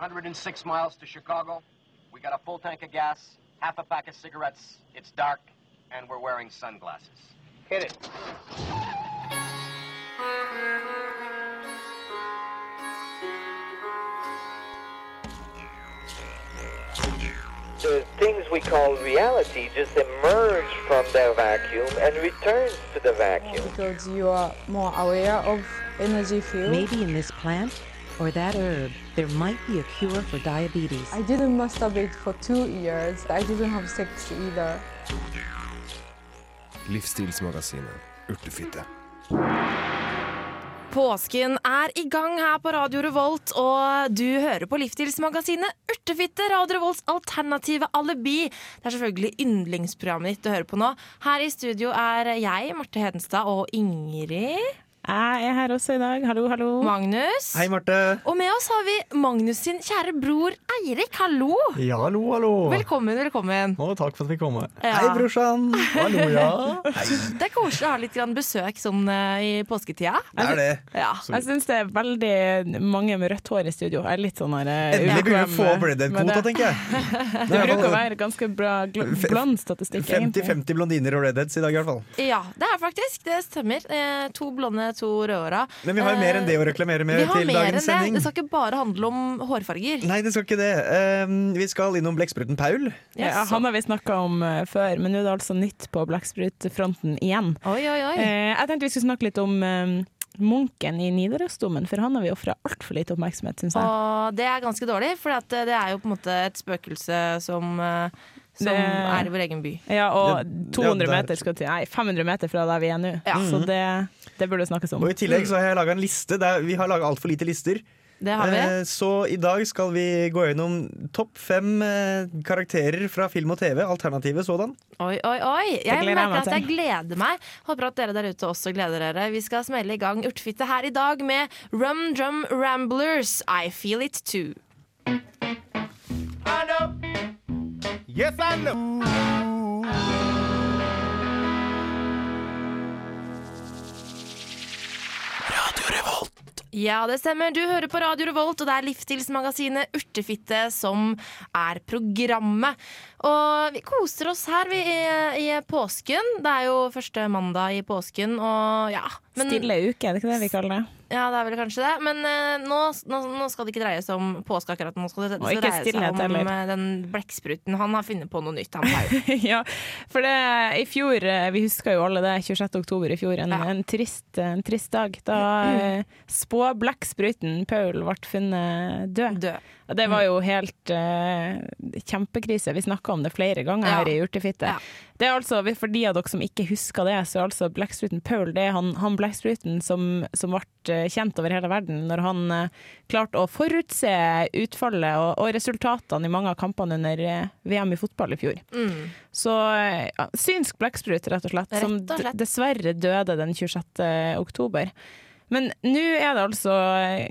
106 miles to Chicago. We got a full tank of gas, half a pack of cigarettes. It's dark, and we're wearing sunglasses. Hit it. the things we call reality just emerge from their vacuum and returns to the vacuum. because you are more aware of energy field. Maybe in this plant or that herb, there might be a cure for diabetes. I didn't masturbate for two years. I didn't have sex either. Livsstilsmagasinet Urtefitte. Påsken er i gang her på Radio Revolt, og du hører på Livsstilsmagasinet Urtefitte, Radio Revolts alternative alibi. Det er selvfølgelig yndlingsprogrammet ditt du hører på nå. Her i studio er jeg, Marte Hedenstad, og Ingrid. Jeg er her også i dag. Hallo, hallo. Magnus. Hei, Marte. Og med oss har vi Magnus sin kjære bror Eirik. Hallo! Ja, hallo, hallo. Velkommen, velkommen. Å, takk for at vi kom. Ja. Hei, brorsan. Hallo, ja. Hei. Det er koselig å ha litt grann besøk sånn eh, i påsketida. Det er det. Ja. Jeg syns det er veldig mange med rødt hår i studio. Jeg er litt sånn her eh, Endelig begynner vi å få ubekvem ble det en med kvota, tenker jeg. Det bruker å være ganske bra gl- F- blond statistikk, egentlig. 50-50 blondiner og redheads i dag, i hvert fall. ja, det er faktisk. Det stemmer. Eh, to blonde, to rødhåra. Men vi har jo mer enn det å reklamere med Vi har til mer enn dagens det. sending. Det skal ikke bare handle om hårfarger. Nei, det skal ikke det. Um, vi skal innom blekkspruten Paul. Ja, han har vi snakka om eh, før, men nå er det altså nytt på blekksprutfronten igjen. Oi, oi, oi. Eh, jeg tenkte vi skulle snakke litt om eh, munken i Nidarosdomen, for han har vi ofra altfor lite oppmerksomhet, syns jeg. Og det er ganske dårlig, for det er jo på en måte et spøkelse som, eh, som Det- er i vår egen by. Ja, og 200 meter skal til Nei, 500 meter fra der vi er nå. Ja. Så det, det burde snakkes om. Og i tillegg så har jeg laga en liste. Der vi har laga altfor lite lister. Det har vi. Eh, Så i dag skal vi gå gjennom topp fem eh, karakterer fra film og TV. Alternative sådan. Oi, oi, oi. Jeg merker at jeg gleder meg. Håper at dere der ute også gleder dere. Vi skal smelle i gang Urtfitte her i dag med Rum Drum Ramblers. I feel it too. I know. Yes, I know. Ja, det stemmer. Du hører på Radio Revolt, og det er livsstilsmagasinet Urtefitte som er programmet. Og vi koser oss her vi, i, i påsken. Det er jo første mandag i påsken, og ja. men- Stille uke, er det ikke det vi kaller det? Ja, det er vel kanskje det. Men uh, nå, nå, nå skal det ikke dreie seg om påske akkurat. Nå skal det, det skal dreie seg om heller. eh, den blekkspruten. Han har funnet på noe nytt. Ja, for det, i fjor, eh, vi husker jo alle det, 26. oktober i fjor, en, Ja. en, trist, en trist dag. Da spå spåblekkspruten Paul ble funnet død. Død. Det var jo helt uh, kjempekrise. Vi snakka om det flere ganger her i Urtefitte. Det er altså, For de av dere som ikke husker det, så er altså Blackstruten Paul det er han, han Blackstruten som, som ble eh, kjent over hele verden når han eh, klarte å forutse utfallet og, og resultatene i mange av kampene under eh, VM i fotball i fjor. Mm. Så ja, synsk blekksprut, rett og slett, som og slett. dessverre døde den 26. oktober. Men nå er det altså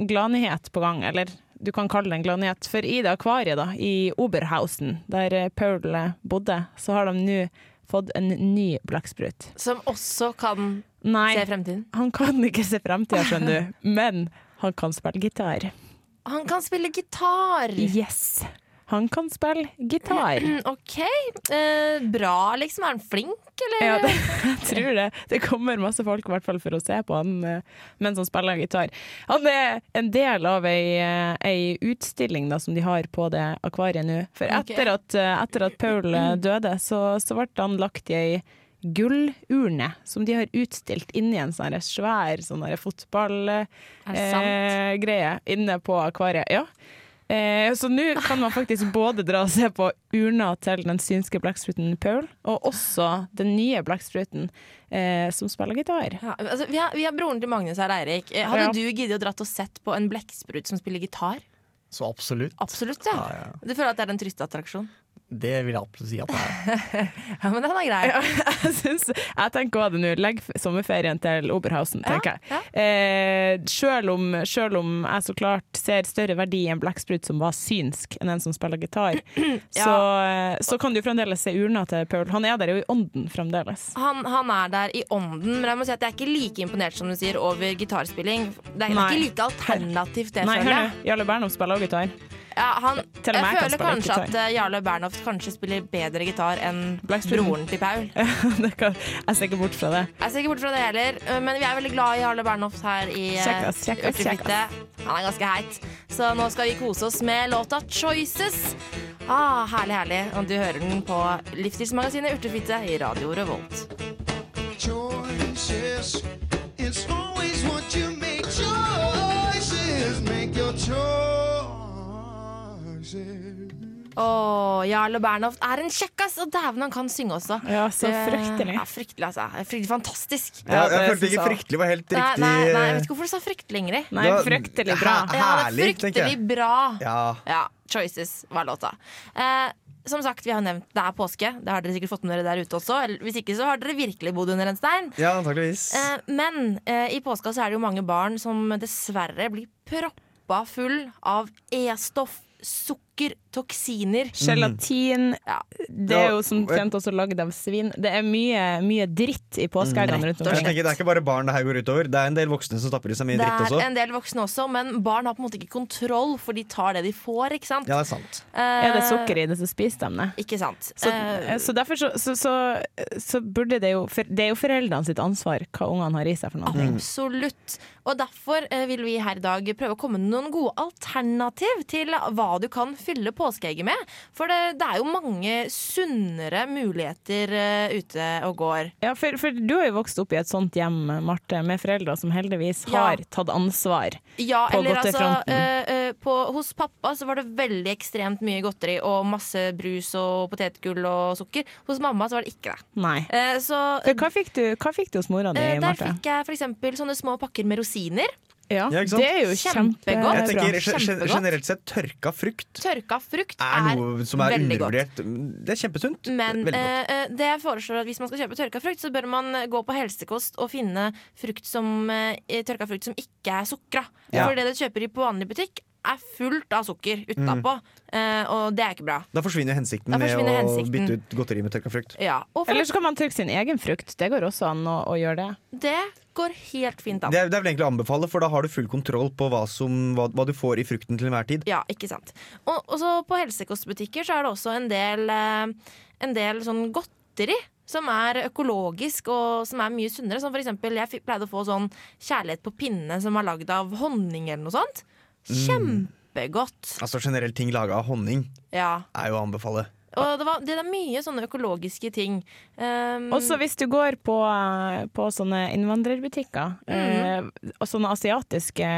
gladnyhet på gang, eller du kan kalle det en gladnyhet. For i det akvariet da, i Oberhausen, der eh, Paul eh, bodde, så har de nå fått en ny blekksprut. Som også kan Nei, se fremtiden. han kan ikke se fremtida, skjønner du, men han kan spille gitar. Han kan spille gitar! Yes! Han kan spille gitar. OK. Eh, bra, liksom. Er han flink, eller? Ja, det, jeg tror det. Det kommer masse folk i hvert fall for å se på han eh, mens han spiller gitar. Han er en del av ei, eh, ei utstilling da, som de har på det akvariet nå. For etter at, eh, etter at Paul eh, døde, så, så ble han lagt i ei gullurne som de har utstilt inni en sånn svær sånn fotballgreie inne på akvariet. Ja. Eh, så nå kan man faktisk både dra og se på urna til den synske blekkspruten Paul, og også den nye blekkspruten eh, som spiller gitar. Ja, altså, vi, har, vi har broren til Magnus her, Eirik. Eh, Hadde Ja. du giddet å dratt og sett på en blekksprut som spiller gitar? Så absolutt. Absolutt, ja. Ja, ja. Du føler at det er en turistattraksjon? Det vil jeg absolutt si at det er. Ja, men den er grei. jeg, synes, jeg tenker òg det nå. Legg sommerferien til Oberhausen, tenker jeg. ja. Eh, selv, om, selv om jeg så klart ser større verdi i en blekksprut som var synsk, enn en som spiller gitar, så, eh, så kan du fremdeles se urna til Paul. Han er der jo i ånden fremdeles. Han, han er der i ånden, men jeg må si at jeg er ikke like imponert som du sier over gitarspilling. Det er, det er ikke like alternativt, det, Nei, føler jeg. nå. Jarle Bernhoft spiller også gitar. Ja, han, jeg jeg føler kanskje gitar. at eh, Jarle Bernhoft kanskje spiller bedre gitar enn broren til Paul. det kan, jeg ser ikke bort fra det. Jeg ser ikke bort fra det heller, eh, men vi er veldig glad i Jarle Bernhoft her i eh, Urtefitte. Han er ganske heit. Så nå skal vi kose oss med låta 'Choices'. Ah, herlig, herlig. Og du hører den på Livsstilsmagasinet Urtefitte i Radio Revolt. Choices. It's always what you make. Choices. Make your choices. Jarl Jarle Bernhoft er en kjekkas, og dæven, han kan synge også. Ja, så fryktelig. Ja, fryktelig, altså. Fryktelig fantastisk. Ja, jeg, jeg følte ikke fryktelig var helt riktig. nei, nei, jeg vet ikke hvorfor du sa fryktelig, Ingrid. Nei, fryktelig bra. Herlig, Ja, det er fryktelig bra. Ja. Ja, Choices var låta. Eh, som sagt, vi har nevnt det er påske. Det har dere sikkert fått med dere der ute også. Hvis ikke så har dere virkelig bodd under en stein. ja, antageligvis. Eh, men eh, i påska så er det jo mange barn som dessverre blir proppa full av E-stoff, sukker, toksiner. Gelatin. Ja. Det er jo som kjent også lagd av svin. Det er mye, mye dritt i påskeeggene rundt Rett og Jeg omkring. Det er ikke bare barn det her går utover. Det er en del voksne som stapper i seg mye dritt Det er en del voksne også, men barn har på en måte ikke kontroll, for de tar det de får, ikke sant? Ja, det er sant. Er det sukker i det, så spiser de det. Ikke sant. Så, Eh, så derfor så, så, så, så burde det jo for, Det er jo foreldrene sitt ansvar hva ungene har i seg for noe. Absolutt. Og derfor eh, vil vi her i dag prøve å komme med noen gode alternativ til hva du kan fylle påskeegget med. For det, det er jo mange sunnere muligheter eh, ute og går. Ja, for, for du har jo vokst opp i et sånt hjem, Marte, med foreldre som heldigvis Ja. har tatt ansvar. Ja, På eller altså eh, eh, på, Hos pappa så var det veldig ekstremt mye godteri og masse brus og potetgull og sukker. Hos mamma så var det ikke det. Nei. Eh, så hva fikk du, hva fikk du hos mora di, Marte? der fikk jeg f.eks. sånne små pakker med rosiner. Ja, Ja, ikke sant? det er jo Kjempegodt. Jeg tenker. Generelt sett tørka frukt Tørka frukt er noe som er undervurdert. Det er kjempesunt. Men eh, eh, det jeg foreslår at hvis man skal kjøpe tørka frukt, så bør man gå på helsekost og finne frukt som, eh, tørka frukt som ikke er sukra. Ja. For det du kjøper i på vanlig butikk, er fullt av sukker utapå. eh, og det er ikke bra. Da forsvinner hensikten Da med hensikten. å bytte ut godteri med tørka frukt. Ja, Eller så kan man tørke sin egen frukt. Det går også an å, å gjøre det. det går helt fint an. Det er, det er vel egentlig å anbefale, for da har du full kontroll på hva, som, hva, hva du får i frukten til enhver tid. Ja, ikke sant. Og, og så på helsekostbutikker så er det også en del, eh, en del sånn godteri. Som er økologisk og som er mye sunnere. Som for eksempel, jeg pleide å få sånn kjærlighet på pinne som var lagd av honning eller noe sånt. Kjempegodt. Altså Generelt ting laga av honning Ja. er jo å anbefale. Og det, var, det er mye sånne økologiske ting. Um, Også hvis du går på, på sånne innvandrerbutikker, mm. og sånne asiatiske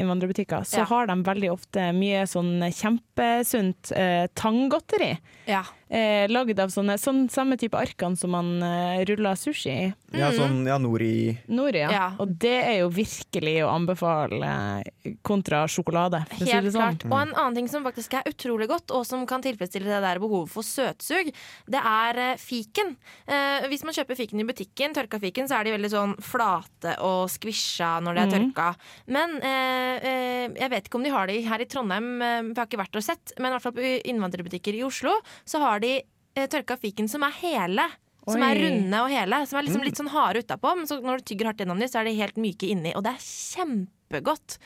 innvandrerbutikker, så Ja. har de veldig ofte mye sånn kjempesunt eh, tanggodteri. ja. Eh, lagd av sånne sånn samme type arkene som man eh, ruller sushi i. Ja, sånn ja, nori Nori, ja. Ja. Og det er jo virkelig å anbefale eh, kontra sjokolade. For å si Helt det sånn. klart. Og en annen ting som faktisk er utrolig godt, og som kan tilfredsstille det der behovet for søtsug, det er eh, fiken. Eh, hvis man kjøper fiken i butikken, tørka fiken, så er de veldig sånn flate og skvisja når de er tørka. Men eh, eh, jeg vet ikke om de har de her i Trondheim, eh, for jeg har ikke vært og sett, men i hvert fall på innvandrerbutikker i Oslo, så har de eh, tørka fiken som er hele. Som er runde og hele. Som er liksom litt sånn harde utapå, men så når du tygger hardt gjennom dem, så er de helt myke inni. Og det er kjempegodt.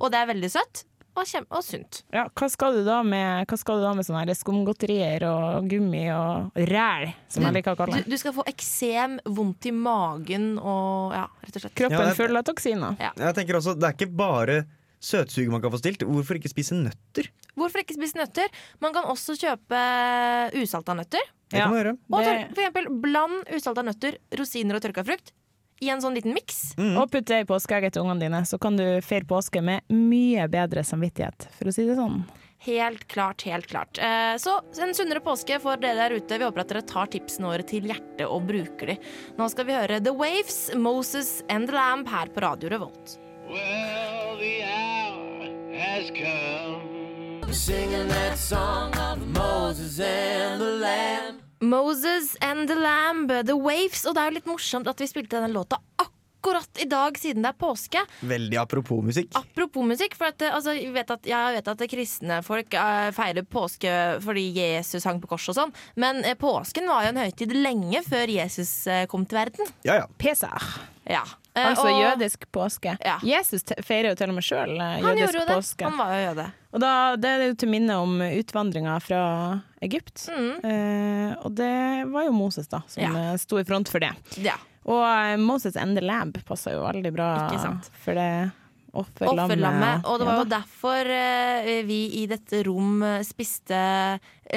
Og det er veldig søtt. Og, kjem og sunt. Ja, hva skal du da med, hva skal du da med sånne skumgodterier og gummi og ræl, som jeg liker å kalle Du, det? du skal få eksem, vondt i magen og ja, rett og slett. Kroppen Ja, er, full av toksiner. Jeg tenker også, Det er ikke bare søtsuget man kan få stilt. Hvorfor ikke spise nøtter? Hvorfor ikke spise nøtter? Man kan også kjøpe usalta nøtter. Det Ja. kan man gjøre. Og Det- tør- for eksempel bland usalta nøtter, rosiner og tørka frukt i en sånn liten miks. Og putt det i påskeegget til ungene dine, så kan du feire påske med mye bedre samvittighet, for å si det sånn. Helt klart, helt klart. Eh, Så en sunnere påske for dere der ute. Vi håper at dere tar tipsene våre til hjertet og bruker de. Nå skal vi høre The Waves, Moses and the Lamb her på Radio Revolt. Well, the hour has come. Singing that song of Moses and the Lamb, The Waves. Og det er jo litt morsomt at vi spilte denne låta akkurat i dag siden det er påske. Veldig apropos musikk. Apropos musikk, for at, altså, jeg, vet at, jeg vet at kristne folk eh, feirer påske fordi Jesus hang på kors og sånn, men eh, påsken var jo en høytid lenge før Jesus eh, kom til verden. Ja, ja. Pesach. Ja. Eh, Altså og jødisk påske. Ja. Jesus feirer jo til og med sjøl han gjorde jødisk påske. Han var jo jøde. Og da, det er jo til minne om utvandringa fra Egypt. Mm. Eh, og det var jo Moses da som Ja. eh, sto i front for det. Ja. Og eh, Moses and the Lab passa jo veldig bra for det offerlammet. Og det var jo derfor eh, vi i dette rom spiste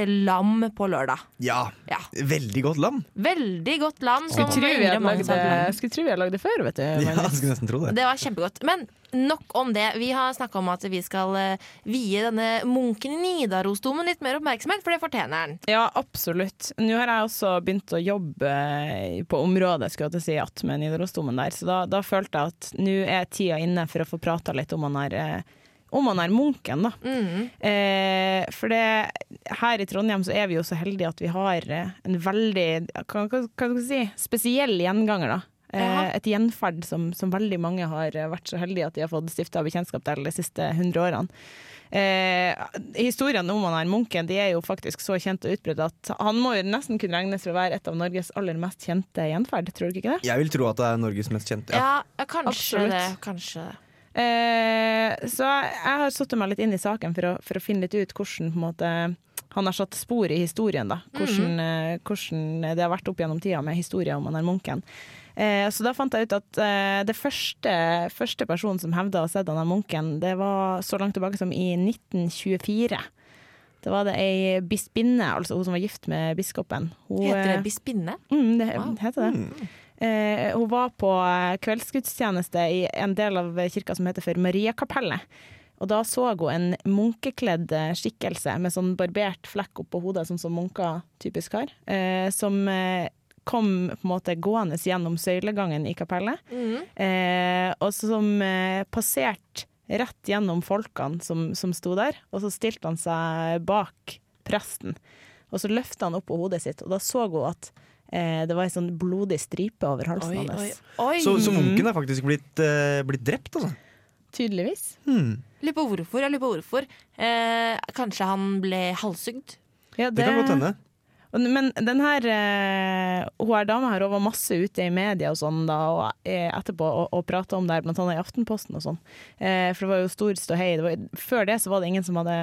lam på lørdag. Ja, Ja. veldig godt lam. Veldig godt lam. Skulle tro vi hadde lagd det- før, vet du. Ja, skulle nesten tro det. Det var kjempegodt. Men nok om det. Vi har snakka om at vi skal eh, vie denne munken i Nidarosdomen litt mer oppmerksomhet, for det fortjener den. Ja, absolutt. Nå har jeg også begynt å jobbe eh, på området skulle jeg til å si, att med Nidarosdomen der, så da, da følte jeg at nå er tida inne for å få prata litt om han her eh, om han er munken, da. Mm. Eh, for det, her i Trondheim så er vi jo så heldige at vi har eh, en veldig hva, skal vi si, spesiell gjenganger, da. Eh, et gjenferd som, som veldig mange har eh, vært så heldige at de har fått stifta bekjentskap til de siste hundre årene. Eh, historiene om han her munken de er jo faktisk så kjent og utbredt at han må jo nesten kunne regnes for å være et av Norges aller mest kjente gjenferd, tror du ikke det? Jeg vil tro at det er Norges mest kjente. Ja, Ja. ja, kanskje Absolutt. det. Kanskje det. Eh, så jeg, har satt meg litt inn i saken for å, for å finne litt ut hvordan på en måte, han har satt spor i historien. da Hvordan, eh, hvordan det har vært opp gjennom tida med historier om han her munken. Eh, så da fant jeg ut at eh, det første, første personen som hevda å ha sett han her munken, det var så langt tilbake som i 1924. Det var det ei bispinne, altså hun som var gift med biskopen. Hun, Heter det eh, bispinne? Mm, det Wow. heter det. Eh, hun var på eh, kveldsgudstjeneste i en del av kirka som heter for Mariakapellet. Og da så hun en munkekledd eh, skikkelse med sånn barbert flekk oppå hodet, sånn som munker typisk har, eh, som eh, kom på en måte gående gjennom søylegangen i kapellet, mm. eh, og som passerte rett gjennom folkene som, som sto der, og så stilte han seg bak presten. Og så løfta han opp på hodet sitt, og da så hun at eh, det var ei sånn blodig stripe over halsen Oi, hans. oi. Så, så munken er faktisk blitt, eh, blitt drept, altså. Tydeligvis. Hmm. Lurer på hvorfor. Jeg lurer på hvorfor. Eh, kanskje han ble halshugd? Ja, Det kan godt hende. Men den her eh, hun her dama her hun var masse ute i media og sånn da, og eh, etterpå og, og prata om det her, blant annet i Aftenposten og sånn. Eh, for det var jo stor ståhei. Før det så var det ingen som hadde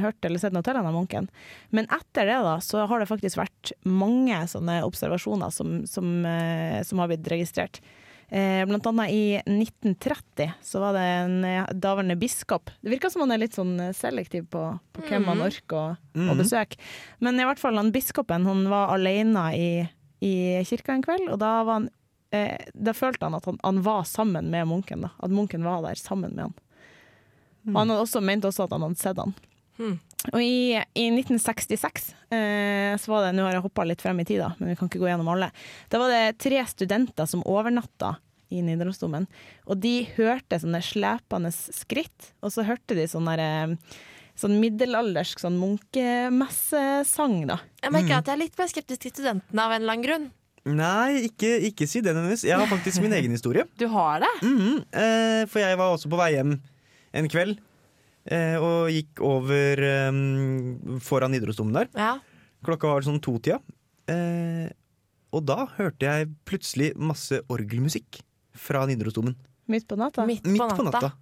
hørt eller sett noe til denne munken. Men etter det da, så har det faktisk vært mange sånne observasjoner som, som, som har blitt registrert. Eh, blant annet i 1930 så var det en eh, daværende biskop. Det virker som han er litt sånn eh, selektiv på, på hvem han orker å, å Mhm. besøke. Men i hvert fall han biskopen han var alene i, i kirka en kveld, og da, var han, eh, da følte han at han, han var sammen med munken. Da. At munken var der sammen med han. Og han hadde også, mente også at han hadde sett han. Hmm. Og i, i 1966 eh, så var det, nå har jeg hoppa litt frem i tid, da, men vi kan ikke gå gjennom alle. Da var det tre studenter som overnatta i Nidarosdomen. Og de hørte sånne slepende skritt, og så hørte de sånn der, eh, sånn middelaldersk sånn munkemessesang, da. Jeg merker at jeg er litt mer skeptisk til studentene av en eller annen grunn. Nei, ikke, ikke si det, nødvendigvis. Jeg har faktisk min egen historie. Du har det? Mhm, eh, for jeg var også på vei hjem en kveld. Eh, og gikk over eh, foran Nidarosdomen der. Ja. Klokka var sånn totida. Eh, og da hørte jeg plutselig masse orgelmusikk fra Nidarosdomen. Midt på natta. Midt, Midt på natta.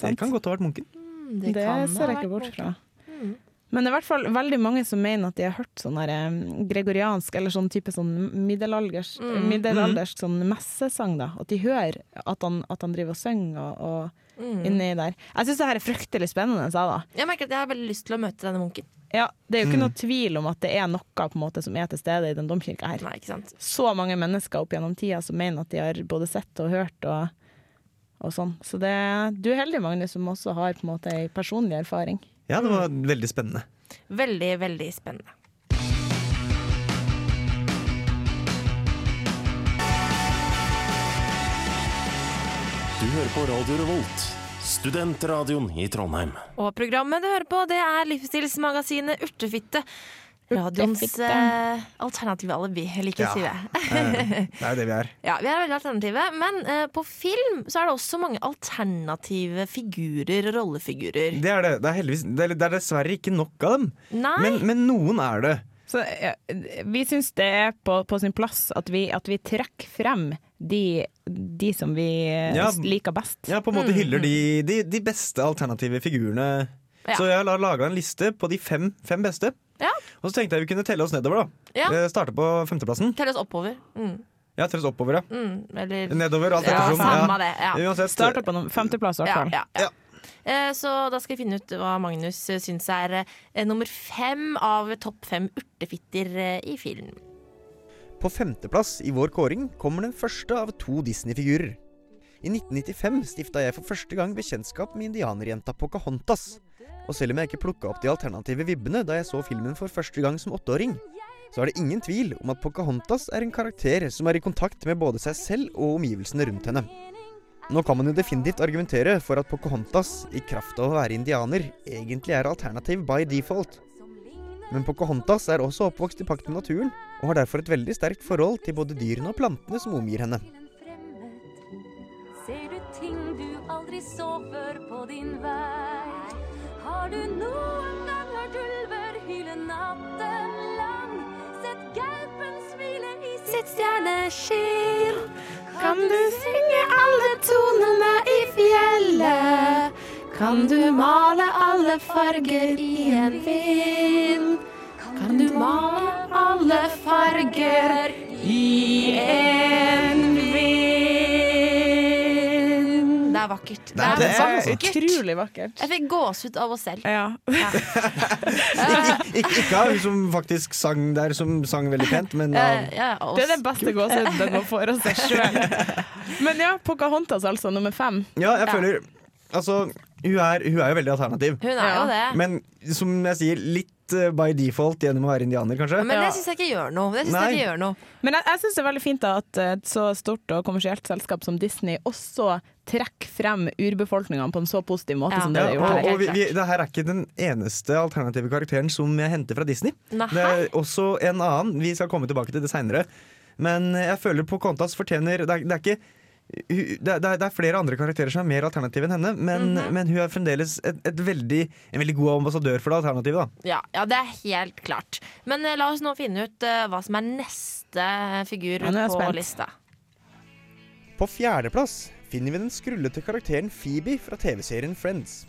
Det kan godt ha vært munken. Mm, Det, det ser jeg ikke bort fra. Mm. Men det er i hvert fall veldig mange som mener at de har hørt sånn der, eh, gregoriansk eller sånn type sånn middelaldersk, Mm. middelaldersk sånn messesang. da At de hører at han, at han driver og synger og, og Mm. inni der. Jeg syns det her er fryktelig spennende. Jeg, da. Jeg merker at jeg har veldig lyst til å møte denne munken. Ja, det er jo ikke Mm. noe tvil om at det er noe på en måte som er til stede i den domkirka her. Nei, ikke sant? Så mange mennesker opp gjennom tida som mener at de har både sett og hørt og, og sånn. Så det, du er heldig, Magnus, som også har på en måte ei personlig erfaring. Ja, det var veldig spennende. Veldig, veldig spennende. Du hører på Radio Revolt, studentradioen i Trondheim. Og programmet du hører på, det er livsstilsmagasinet Urtefitte. Radioens eh, alternative alibi. Jeg ikke, å si det. Eh, Det er det vi er. Ja, vi er veldig alternative, men eh, på film så er det også mange alternative figurer og rollefigurer. Det er det. Det er, heldigvis, det er, det er dessverre ikke nok av dem. Nei, Men, men noen er det. Så ja, vi syns det er på, på sin plass at vi, at vi trekker frem de, de som vi eh, Ja. liker best. Ja, på en måte hyller de, de, de beste alternative figurene. Ja. Så jeg har laga en liste på de fem, fem beste. Ja. Og så tenkte jeg vi kunne telle oss nedover. da Ja. Eh, Starte på femteplassen. Telle oss oppover. Mm, Ja, telle oss oppover, ja. mm, eller Nedover, alt ettersom. samme det. Ja. Uansett. Starter på femteplass, i hvert fall. ja, ja. Eh, Så da skal vi finne ut hva Magnus syns er nummer fem av topp fem urtefitter i film. På femteplass i vår kåring kommer den første av to Disney-figurer. I 1995 stifta jeg for første gang bekjentskap med indianerjenta Pocahontas. Og selv om jeg ikke plukka opp de alternative vibbene da jeg så filmen for første gang som åtteåring, så er det ingen tvil om at Pocahontas er en karakter som er i kontakt med både seg selv og omgivelsene rundt henne. Nå kan man jo definitivt argumentere for at Pocahontas, i kraft av å være indianer, egentlig er alternativ by default. Men Pocahontas er også oppvokst i pakt med naturen, og har derfor et veldig sterkt forhold til både dyrene og plantene som omgir henne. Ser du ting du aldri så før på din vei? Har du noen gang hørt ulver hyle natten lang? Sett gaupen smile i sitt stjerneskinn. Kan du synge alle tonene i fjellet? Kan du male alle farger i en vind? Farger i en vind? Det er vakkert. Det er, Det er vakkert. utrolig vakkert. Jeg fikk gåsehud av oss selv. Ja. Ik ikke av hun som faktisk sang der, som sang veldig pent, men av ja, oss. Det er den beste gåsehuden man får av seg sjøl. Men ja, Pocahontas altså, nummer fem. Ja, jeg føler Altså, hun er, hun er jo veldig alternativ. Hun er jo det. Men som jeg sier, litt eh, by default gjennom å være indianer, kanskje. Men det syns jeg ikke gjør noe. Det synes jeg ikke gjør noe. Men jeg, jeg syns det er veldig fint da, at et så stort og kommersielt selskap som Disney også trekker frem urbefolkningene på en så positiv måte Ja. som det Ja, er og, og vi, vi, det her er ikke den eneste alternative karakteren som jeg henter fra Disney. Nei. Det er også en annen. Vi skal komme tilbake til det seinere. Men jeg føler Pocahontas fortjener Det er, det er ikke det er, det er- det er flere andre karakterer som er mer alternative enn henne, men, Mhm. men hun er fremdeles et, et veldig, en veldig god ambassadør for det alternativet. Da. Ja, ja, det er helt klart. Men eh, la oss nå finne ut eh, hva som er neste figur Ja, er på spent. lista. På fjerdeplass finner vi den skrullete karakteren Phoebe fra TV-serien Friends.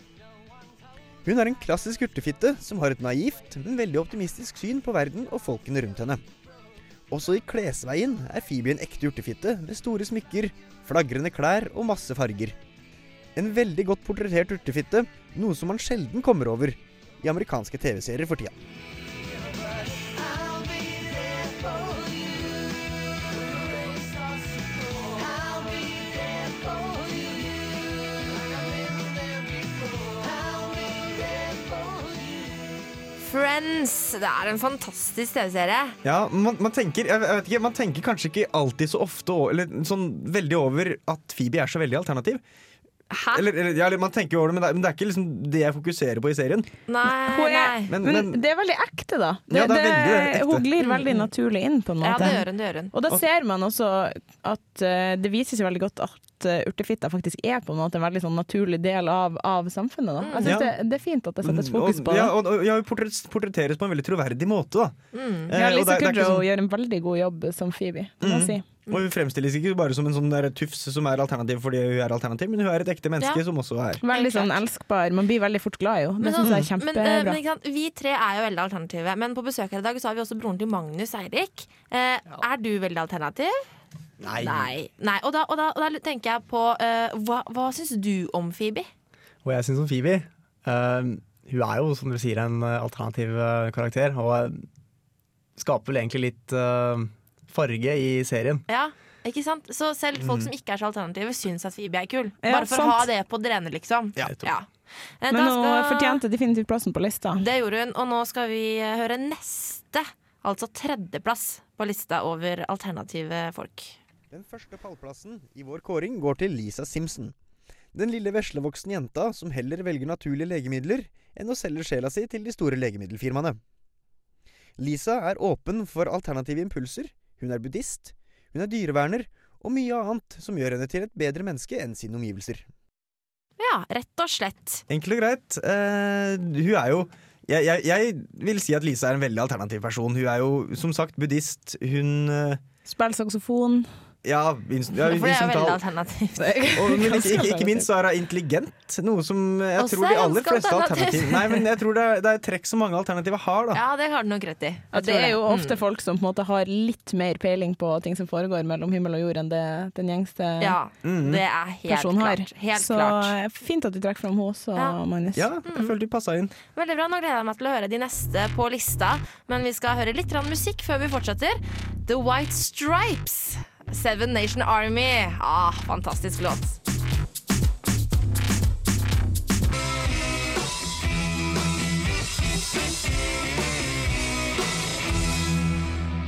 Hun er en klassisk urtefitte som har et naivt, men veldig optimistisk syn på verden og folkene rundt henne. Også i klesveien er Phoebe en ekte urtefitte med store smykker, flagrende klær og masse farger. En veldig godt portrettert urtefitte, noe som man sjelden kommer over i amerikanske TV-serier for tida. Friends. Det er en fantastisk TV-serie. Ja, man, man, tenker, jeg vet ikke, man tenker kanskje ikke alltid så ofte Eller sånn veldig over at Phoebe er så veldig alternativ. Hæ? Eller, eller, ja, eller man tenker over det, men det er, men det er ikke liksom det jeg fokuserer på i serien. Nei, er- nei. Men, Men, men det er veldig ekte, da. Ja, det er veldig ekte. Hun glir veldig naturlig inn, på en Ja, måte. det gjør hun. Det gjør hun. Og da ser man også at uh, det vises veldig godt at uh, urtefitta faktisk er på en måte en veldig sånn naturlig del av, av samfunnet. Da. Jeg synes Ja. det, det er fint at det settes fokus på det. ja, og, og, ja, portretteres på en veldig troverdig måte. Da. Mm. Eh, Ja, Lisa ikke Kudrow sånn- gjør en veldig god jobb som Phoebe. Må jeg Mhm. si. Og hun fremstilles ikke bare som en sånn der tufs som er alternativ fordi hun er alternativ, men hun er et ekte menneske Ja. som også er Veldig sånn elskbar. Man blir veldig fort glad i henne. Det Men syns jeg er kjempebra. men, eh, men ikke sant? Vi tre er jo veldig alternative. Men på besøk her i dag så har vi også broren til Magnus Eirik. Eh, Er du veldig alternativ? Nei. Nei. Nei. Og, da, og, da, og da tenker jeg på uh, Hva, hva syns du om Phoebe? Hva jeg syns om Phoebe Uh, Hun er jo, som du sier, en eh, alternativ karakter. Og skaper vel egentlig litt uh, farge i serien. Ja, ikke sant? Så selv folk Mm. som ikke er så alternative, syns at Phoebe er kul. Ja, Bare for sant. å ha det på det rene, liksom. Ja. Ja. Men nå hun skal- fortjente definitivt plassen på lista. Det gjorde hun, og nå skal vi høre neste. Altså tredjeplass på lista over alternative folk. Den første pallplassen i vår kåring går til Lisa Simpson. Den lille veslevoksne jenta som heller velger naturlige legemidler enn å selge sjela si til de store legemiddelfirmaene. Lisa er åpen for alternative impulser, hun er buddhist, hun er dyreverner og mye annet som gjør henne til et bedre menneske enn sine omgivelser. Ja, rett og slett. Enkelt og greit. Uh, hun er jo jeg, jeg, jeg vil si at Lisa er en veldig alternativ person. Hun er jo som sagt buddhist. Hun uh, Spiller saksofon. Ja, ja For det er veldig alternativt. Og, men ikke, ikke, ikke minst så er hun intelligent, noe som jeg Også tror de er aller fleste alternativ. Nei, men jeg tror det er, det er trekk som mange alternativer har, da. Ja, det har du nok rett i. Det tror er jo Mm. ofte folk som på en måte har litt mer peiling på ting som foregår mellom himmel og jord, enn det den gjengste Ja, mm. det er helt personen har. klart. Helt Så klart. fint at du trekker fram henne også, Ja. Magnus. Ja, jeg føler du passa inn. Veldig bra, Nå gleder jeg meg til å høre de neste på lista. Men vi skal høre litt musikk før vi fortsetter. The White Stripes. Seven Nation Army. Ah, fantastisk låt.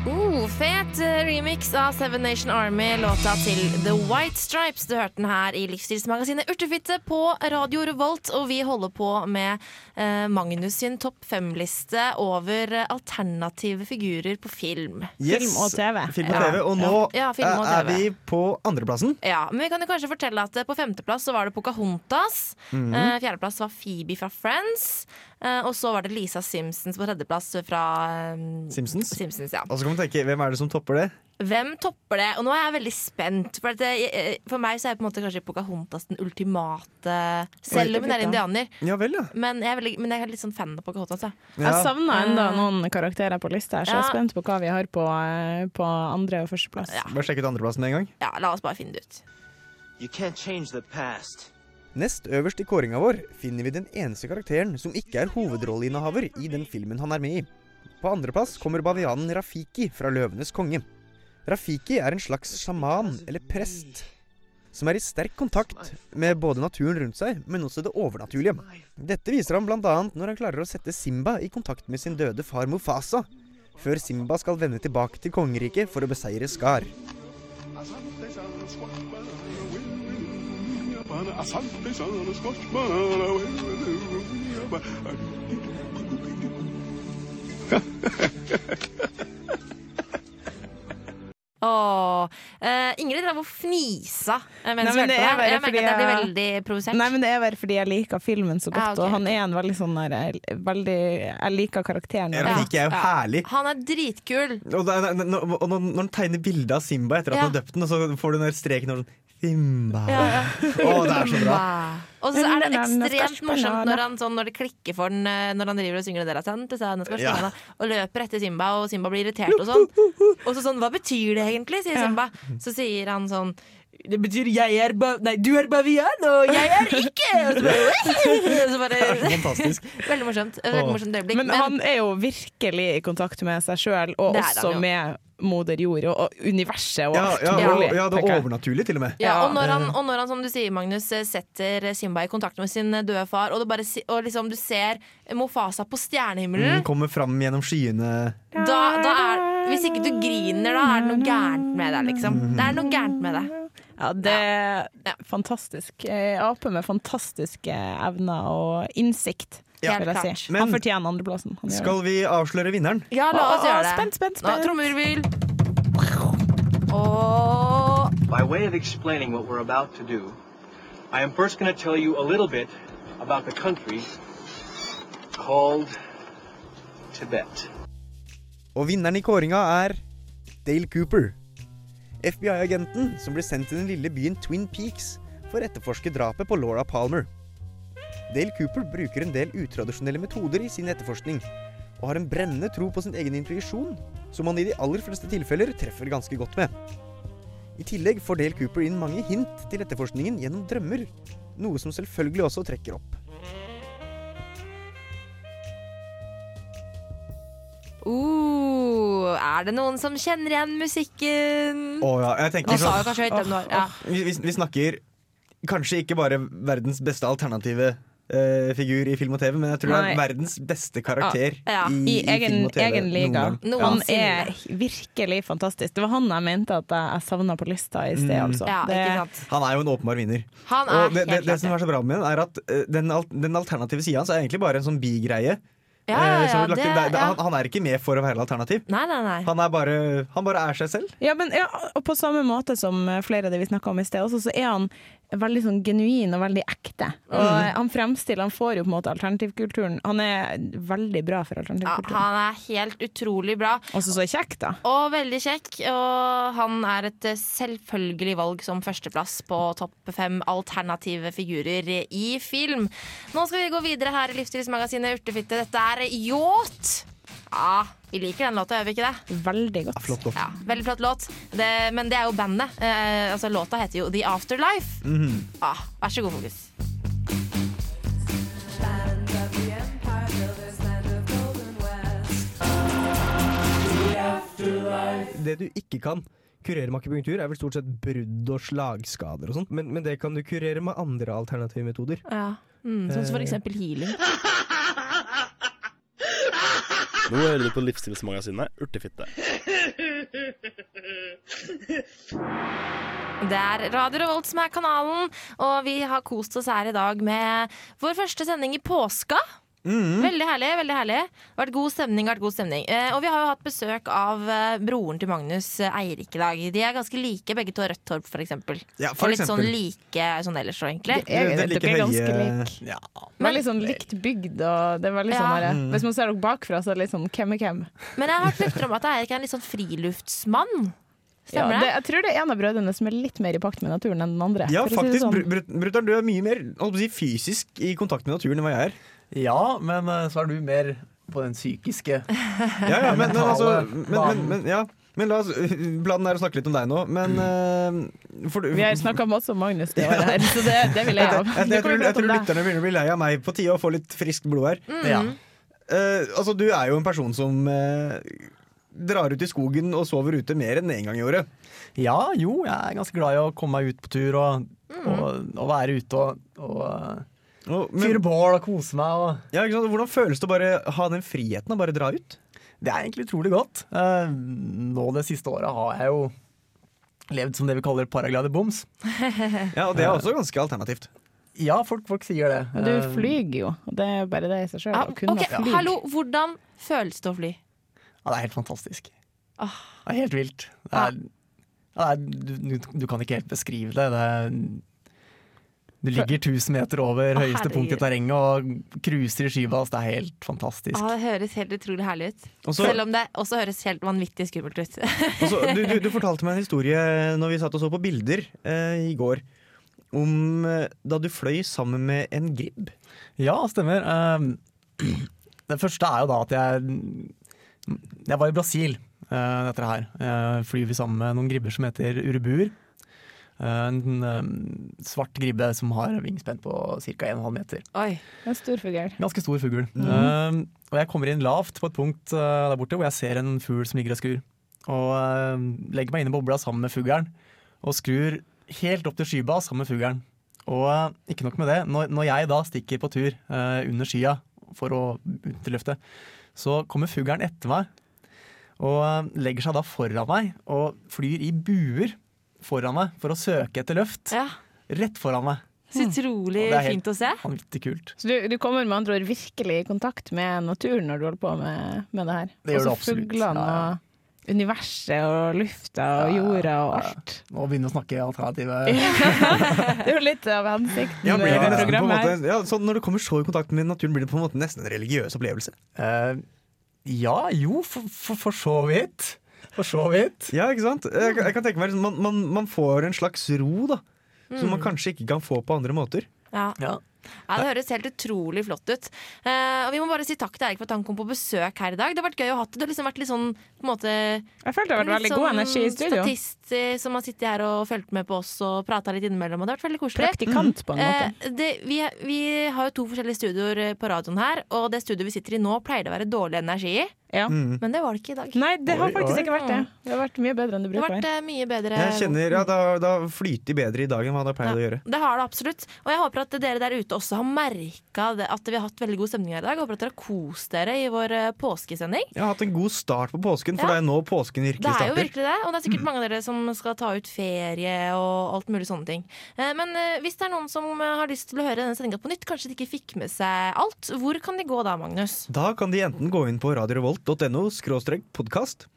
Uh, fet eh, remix av Seven Nation Army, låta til The White Stripes. Du hørte den her i livsstilsmagasinet Urtefitte på Radio Revolt, og vi holder på med eh, Magnus sin topp fem-liste over eh, alternative figurer på film. Yes, Film og TV. Film og Ja. Og nå Ja, film og TV. er vi på andreplassen. Ja, men vi kan jo kanskje fortelle at eh, På femteplass så var det Pocahontas. Mhm. Eh, Fjerdeplass var Phoebe fra Friends. Eh, og så var det Lisa Simpsons på tredjeplass fra eh, Simpsons. Simpsons ja. Og så kan man tenke, hvem er det som topper det? Hvem topper det? Og nå er jeg veldig spent. For, at det, eh, for meg så er på en måte kanskje Pocahontas den ultimate Selv om hun er indianer. Ja vel, ja. Men jeg er, veldig, men jeg er litt sånn fan av Pocahontas. Ja. Jeg savner enda noen karakterer på lista, her, så jeg er spent på hva vi har på, på andre og førsteplass. Bare sjekk ut andreplassen en gang. ja, la oss bare finne det ut. You can't change the past. Nest øverst i kåringa vår finner vi den eneste karakteren som ikke er hovedrolleinnehaver i den filmen han er med i. På andreplass kommer bavianen Rafiki fra Løvenes konge. Rafiki er en slags sjaman, eller prest, som er i sterk kontakt med både naturen rundt seg, men også det overnaturlige. Dette viser han bl.a. når han klarer å sette Simba i kontakt med sin døde far Mufasa, før Simba skal vende tilbake til kongeriket for å beseire Skar. Åh, eh, Ingrid drev og fnisa eh, mens Nei, vi men det hørte er bare det. Jeg fordi merker at jeg blir jeg- veldig provosert. Nei, men Det er bare fordi jeg liker filmen så godt, Ja, ok, og han er en veldig sånn der, eh, veldig, Jeg liker karakteren. Rafiki er jo herlig. Han er dritkul. Og, er- når, og når når han tegner bilde av Simba etter at Ja. han har døpt den, og så får du den der streken over sånn Simba. Ja, ja. Å, det er så bra. Og så er det ekstremt morsomt når, han, sånn, når det klikker for den eh, Når han driver og synger det der «Sante, sante, scotch Ja. og løper etter Simba, og Simba blir irritert og sånn. Og så sånn Hva betyr det egentlig? sier Simba. Så sier han sånn det betyr 'jeg er ba Nei, du er bavian, og jeg er ikke! Så bare, så bare Fantastisk. Veldig morsomt. Veldig morsomt øyeblikk. Men han er jo virkelig i kontakt med seg sjøl, og er han også med moder jord og, og universet og Ja, alt ja, mulig, og, ja, det er overnaturlig, til og med. Ja, og når, han, og når han, som du sier, Magnus, eh, setter Simba i kontakt med sin døde far, og, det bare, og liksom du ser Mofasa på stjernehimmelen Mm, kommer fram gjennom skyene. da, da er, Hvis ikke du griner, da er det noe gærent med deg, liksom. Det er noe gærent med deg. Ja, det er fantastisk. Eh, Ape med fantastiske evner og innsikt, Ja. Helt si. Men, Han fortjener andreplassen. Han Skal vi avsløre vinneren? Ja, la oss gjøre det. spent, spent, spent. Trommevirvel. Og By way of explaining what we're about to do, I am first going to tell you a little bit about the country called Tibet. Og vinneren i kåringa er Dale Cooper. FBI-agenten som ble sendt til den lille byen Twin Peaks for å etterforske drapet på Laura Palmer. Dale Cooper bruker en del utradisjonelle metoder i sin etterforskning, og har en brennende tro på sin egen intuisjon, som han i de aller fleste tilfeller treffer ganske godt med. I tillegg får Dale Cooper inn mange hint til etterforskningen gjennom drømmer, noe som selvfølgelig også trekker opp. uh, Er det noen som kjenner igjen musikken? Å ja, jeg tenker sånn oh, hvem. Ja. vi, vi, vi snakker kanskje ikke bare verdens beste alternative eh, figur i film og TV, men jeg tror det er verdens beste karakter Ja. i, I i egen, film og TV egen liga. noen gang. Han ja. er virkelig fantastisk. Det var han jeg mente at jeg, savna på lista i sted, Mm. altså. Ja, det. Han er jo en åpenbar vinner. Han er Og det, det, det som er så bra med den, er at eh, den, den alternative sida hans er egentlig bare en sånn bigreie. Ja, ja, Eh, ja, inn. det- Det- det- ja. han, han er ikke med for å være alternativ. Nei, nei, nei. Han er bare, han bare er seg selv. Ja, men ja, og på samme måte som flere av det vi snakka om i sted, også, så er han veldig sånn genuin og veldig ekte. Og Mhm. han fremstiller, han får jo på en måte alternativkulturen Han er veldig bra for Ja, alternativkulturen. han er helt utrolig bra. Også så kjekk, da. Og veldig kjekk. Og han er et eh, selvfølgelig valg som førsteplass på topp fem alternative figurer i film. Nå skal vi gå videre her i Livsstilsmagasinet Urtefitte. Dette er Yacht. Ja, vi liker den låta, gjør vi ikke det? Veldig godt. Flott låt. Ja, veldig flott låt. Det, men det er jo bandet. Eh, altså, låta heter jo The Afterlife. Mm -hmm. ah, vær så god, Fokus. Det du ikke kan kurere med akupunktur, er vel stort sett brudd og slagskader og sånt. Men, men det kan du kurere med andre alternative metoder. Ja. Mm, sånn som for eksempel healing. Nå hører du på Livsstilsmagasinet Urtefitte. Det er Radio Revolt som er kanalen, og vi har kost oss her i dag med vår første sending i påska. Veldig herlig. veldig herlig Vært god stemning. vært god stemning eh, Og vi har jo hatt besøk av eh, broren til Magnus, eh, Eirik, i dag. De er ganske like, begge to. Rødt hår, for eksempel. Ja, for og litt sånn like sånn ellers òg, egentlig. Det er, Det er like dere er ganske høye- like. Ja. Veldig sånn likt bygd. Og det er veldig Ja. sånn her, Mm. Hvis man ser dere bakfra, så er det litt sånn hvem er hvem. Men jeg har hørt rykter om at Eirik er en litt sånn friluftsmann. Ja, det, jeg tror det er en av brødrene som er litt mer i pakt med naturen enn den andre. Ja, faktisk. si sånn. Br- Br- Brutter'n, du er mye mer holdt på å si, fysisk i kontakt med naturen enn hva jeg er. Ja, men eh, så er du mer på den psykiske. Ja, ja, men, men, altså, men, men, men, ja. men la oss blande er å snakke litt om deg nå, men mm. for, Vi har snakka masse om Magnus det året her, så det, det vil jeg Jeg, av. jeg, jeg, jeg, tror, jeg tror lytterne begynner å bli lei av meg på tide å få litt friskt blod her. Mm. Ja. Uh, altså, du er jo en person som uh, drar ut i skogen og sover ute mer enn én gang i året. Ja, jo, jeg er ganske glad i å komme meg ut på tur og, Mm. og, og være ute og, og Og, fyre bål og kose meg. Og. ja, ikke sant? Hvordan føles det å bare ha den friheten og bare dra ut? Det er egentlig utrolig godt. Eh, nå det siste året har jeg jo levd som det vi kaller paraglider-boms. Ja, Og det er også ganske alternativt. Ja, folk, folk sier det. Men du Eh, flyger jo, det er bare det i seg sjøl. Ja, Å ok. Hallo, hvordan føles det å fly? Ja, det er helt fantastisk. Åh. Det er helt vilt. Det er, ja, det er, du, du, du kan ikke helt beskrive det. det er, du ligger 1000 meter over Å, høyeste punkt i terrenget og cruiser i skybas. Det er helt fantastisk. Ah, det høres helt utrolig herlig ut. Også, Selv om det også høres helt vanvittig skummelt ut. også, du, du, du fortalte meg en historie når vi satt og så på bilder eh, i går. Om eh, da du fløy sammen med en gribb. Ja, stemmer. Um, det første er jo da at jeg Jeg var i Brasil uh, dette her. Uh, flyr vi sammen med noen gribber som heter urubuer. Uh, en um, svart gribbe som har vingspenn på ca. 1,5 meter. Oi. En stor fugl. Ganske stor fugl. Mhm. Um, og jeg kommer inn lavt på et punkt uh, der borte hvor jeg ser en fugl som ligger og skrur. Og uh, legger meg inn i bobla sammen med fuglen, og skrur helt opp til skybas sammen med fuglen. Og uh, ikke nok med det, når, når jeg da stikker på tur uh, under skya for å ut til luftet, så kommer fuglen etter meg og uh, legger seg da foran meg og flyr i buer foran meg for å søke etter løft. Ja. Rett foran meg. Så utrolig mm. er fint å se. Vanvittig kult. Så du, du kommer med andre ord virkelig i kontakt med naturen når du holder på med, med det her? Det gjør du Også absolutt. fuglene Ja, ja. og universet og lufta og jorda og alt. Nå begynner vi å snakke alternative Det er jo litt av hensikten Ja, blir det nesten på en programmet måte, ja, så når du kommer så i kontakt med naturen, blir det på en måte nesten en religiøs opplevelse? Uh, ja, jo, for, for, for så vidt. For så vidt. Ja, ikke sant? Jeg, kan- jeg kan tenke meg liksom, man, man, man får en slags ro, da. Som man Mm. kanskje ikke kan få på andre måter. Ja. Ja. Ja, Det høres helt utrolig flott ut. Uh, og Vi må bare si takk til Erik for at han kom på besøk her i dag. Det har vært gøy å ha det. Det har liksom vært litt sånn på en måte Jeg følte det har vært veldig god energi i studio. Statist som har sittet her og fulgt med på oss og prata litt innimellom. Og det har vært veldig koselig. Praktikant på en måte. Uh, det, vi, vi har jo to forskjellige studioer på radioen her, og det studioet vi sitter i nå, pleier det å være dårlig energi i. Ja. Mm. Men det var det ikke i dag. Nei, det har Oi, faktisk oi. ikke vært det. Det har vært mye bedre enn det Det har bruker å vært være. eh, mye bedre. Jeg kjenner, ja, Da, da flyter bedre i dag enn hva det pleier ja, å gjøre. Det har det absolutt. Og jeg håper at dere der ute ute også har merka at vi har hatt veldig god stemning her i dag. Jeg Håper at dere har kost dere i vår eh, påskesending. Jeg har hatt en god start på påsken, for Ja. det er nå påsken virkelig starter. Det er jo virkelig det, og det er sikkert mange av dere som skal ta ut ferie og alt mulig sånne ting. Eh, Men hvis det er noen som har lyst til å høre denne sendinga på nytt, kanskje de ikke fikk med seg alt, hvor kan de gå da, Magnus? Da kan de enten gå inn på radiorevolt.no skråstrek podkast,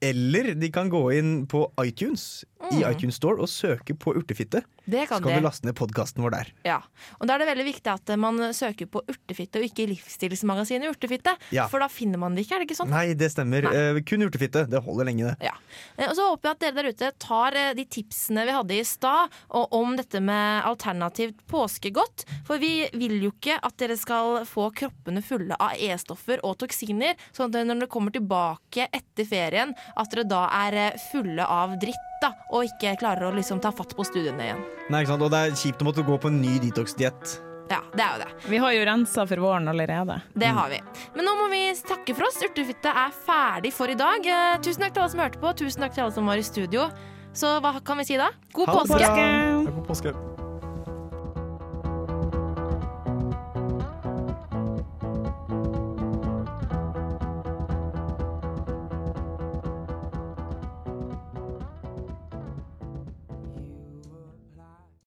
eller de kan gå inn på iTunes i Mm. iTunes Store og søke på Urtefitte. Det kan Så kan kan de. vi laste ned podkasten vår der. Ja, og Da er det veldig viktig at man søker på Urtefitte og ikke Livsstilsmagasinet Urtefitte. Ja. For da finner man det ikke, er det ikke sånn? Nei, det stemmer. Eh, kun Urtefitte. Det holder lenge, det. Ja. Eh, Og så håper jeg at dere der ute tar eh, de tipsene vi hadde i stad om dette med alternativt påskegodt. For vi vil jo ikke at dere skal få kroppene fulle av E-stoffer og toksiner, sånn at når dere kommer tilbake etter ferien, at dere da er eh, fulle av dritt. Da, og ikke klarer å liksom ta fatt på studiene igjen. Nei, ikke sant? Og det er kjipt å måtte gå på en ny detox-diett. Ja, det er jo det. Vi har jo rensa for våren allerede. Det har vi. Men nå må vi takke for oss. Urtefitte er ferdig for i dag. Eh, tusen takk til alle som hørte på. Tusen takk til alle som var i studio. Så hva kan vi si da? God Ha det påske! bra. God påske.